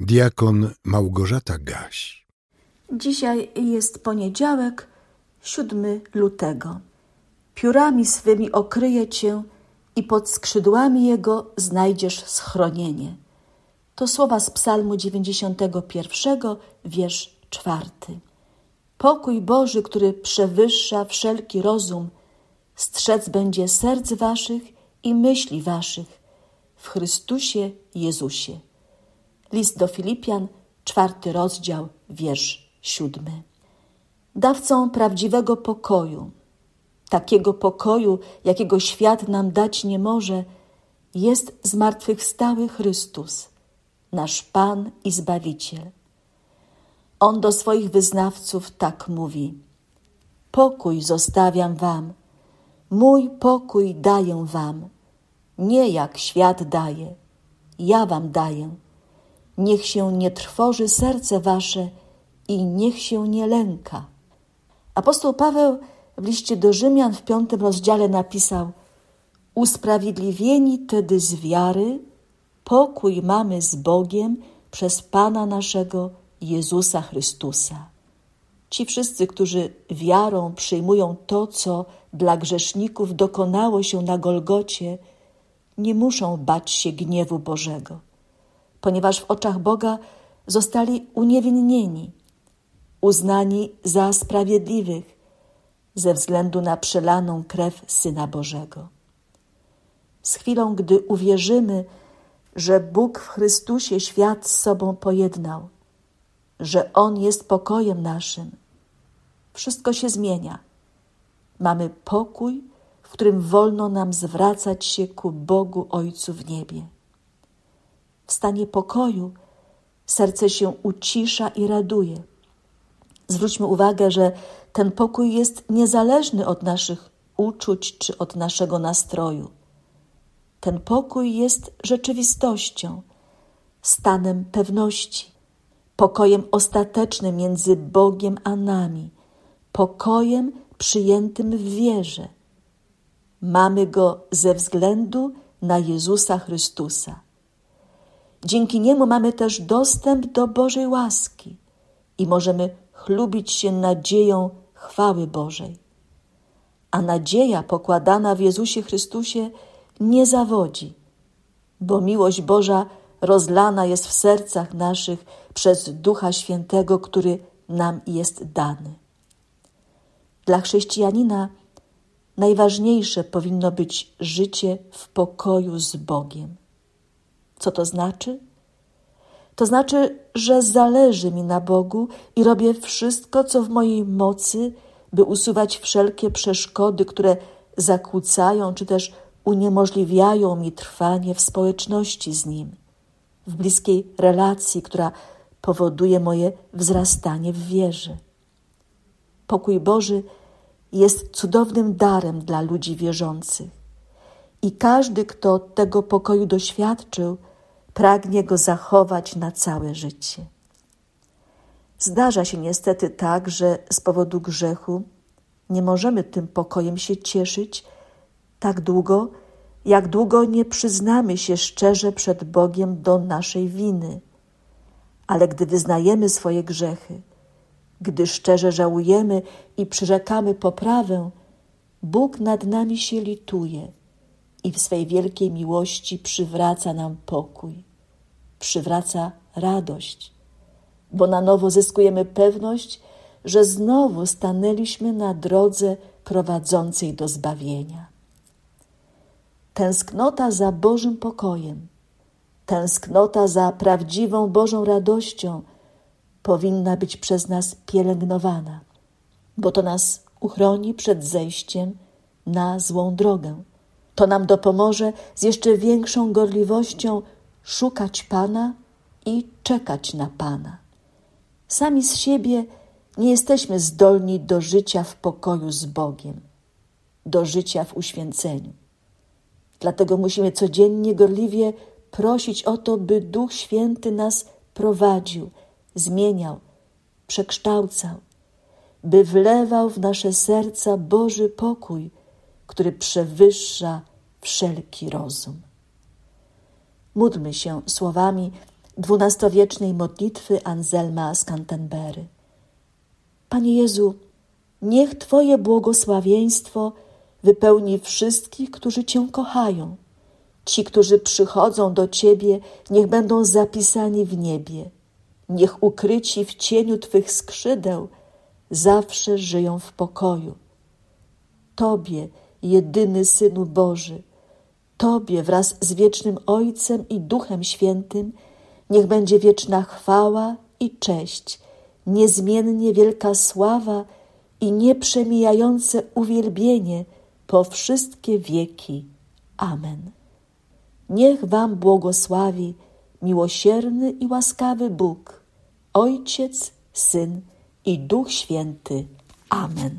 Diakon Małgorzata Gaś. Dzisiaj jest poniedziałek, 7 lutego. Piórami swymi okryje cię i pod skrzydłami jego znajdziesz schronienie. To słowa z Psalmu 91, wiersz czwarty. Pokój Boży, który przewyższa wszelki rozum, strzec będzie serc waszych i myśli waszych w Chrystusie Jezusie. List do Filipian, czwarty rozdział, wiersz siódmy. Dawcą prawdziwego pokoju, takiego pokoju, jakiego świat nam dać nie może, jest zmartwychwstały Chrystus, nasz Pan i Zbawiciel. On do swoich wyznawców tak mówi: Pokój zostawiam wam, mój pokój daję wam, nie jak świat daje, ja wam daję. Niech się nie trwoży serce wasze i niech się nie lęka. Apostoł Paweł w liście do Rzymian w piątym rozdziale napisał: Usprawiedliwieni tedy z wiary, pokój mamy z Bogiem przez Pana naszego Jezusa Chrystusa. Ci wszyscy, którzy wiarą przyjmują to, co dla grzeszników dokonało się na Golgocie, nie muszą bać się gniewu Bożego, ponieważ w oczach Boga zostali uniewinnieni, uznani za sprawiedliwych ze względu na przelaną krew Syna Bożego. Z chwilą, gdy uwierzymy, że Bóg w Chrystusie świat z sobą pojednał, że On jest pokojem naszym, wszystko się zmienia. Mamy pokój, w którym wolno nam zwracać się ku Bogu Ojcu w niebie. W stanie pokoju serce się ucisza i raduje. Zwróćmy uwagę, że ten pokój jest niezależny od naszych uczuć czy od naszego nastroju. Ten pokój jest rzeczywistością, stanem pewności, pokojem ostatecznym między Bogiem a nami, pokojem przyjętym w wierze. Mamy go ze względu na Jezusa Chrystusa. Dzięki niemu mamy też dostęp do Bożej łaski i możemy chlubić się nadzieją chwały Bożej. A nadzieja pokładana w Jezusie Chrystusie nie zawodzi, bo miłość Boża rozlana jest w sercach naszych przez Ducha Świętego, który nam jest dany. Dla chrześcijanina najważniejsze powinno być życie w pokoju z Bogiem. Co to znaczy? To znaczy, że zależy mi na Bogu i robię wszystko, co w mojej mocy, by usuwać wszelkie przeszkody, które zakłócają czy też uniemożliwiają mi trwanie w społeczności z Nim, w bliskiej relacji, która powoduje moje wzrastanie w wierze. Pokój Boży jest cudownym darem dla ludzi wierzących. I każdy, kto tego pokoju doświadczył, pragnie go zachować na całe życie. Zdarza się niestety tak, że z powodu grzechu nie możemy tym pokojem się cieszyć tak długo, jak długo nie przyznamy się szczerze przed Bogiem do naszej winy. Ale gdy wyznajemy swoje grzechy, gdy szczerze żałujemy i przyrzekamy poprawę, Bóg nad nami się lituje i w swej wielkiej miłości przywraca nam pokój, przywraca radość, bo na nowo zyskujemy pewność, że znowu stanęliśmy na drodze prowadzącej do zbawienia. Tęsknota za Bożym pokojem, tęsknota za prawdziwą Bożą radością powinna być przez nas pielęgnowana, bo to nas uchroni przed zejściem na złą drogę. To nam dopomoże z jeszcze większą gorliwością szukać Pana i czekać na Pana. Sami z siebie nie jesteśmy zdolni do życia w pokoju z Bogiem, do życia w uświęceniu. Dlatego musimy codziennie gorliwie prosić o to, by Duch Święty nas prowadził, zmieniał, przekształcał, by wlewał w nasze serca Boży pokój, który przewyższa wszelki rozum. Módlmy się słowami dwunastowiecznej modlitwy Anselma z Canterbury. Panie Jezu, niech Twoje błogosławieństwo wypełni wszystkich, którzy Cię kochają. Ci, którzy przychodzą do Ciebie, niech będą zapisani w niebie. Niech ukryci w cieniu Twych skrzydeł zawsze żyją w pokoju. Tobie, jedyny Synu Boży, Tobie wraz z wiecznym Ojcem i Duchem Świętym, niech będzie wieczna chwała i cześć, niezmiennie wielka sława i nieprzemijające uwielbienie po wszystkie wieki. Amen. Niech Wam błogosławi miłosierny i łaskawy Bóg, Ojciec, Syn i Duch Święty. Amen.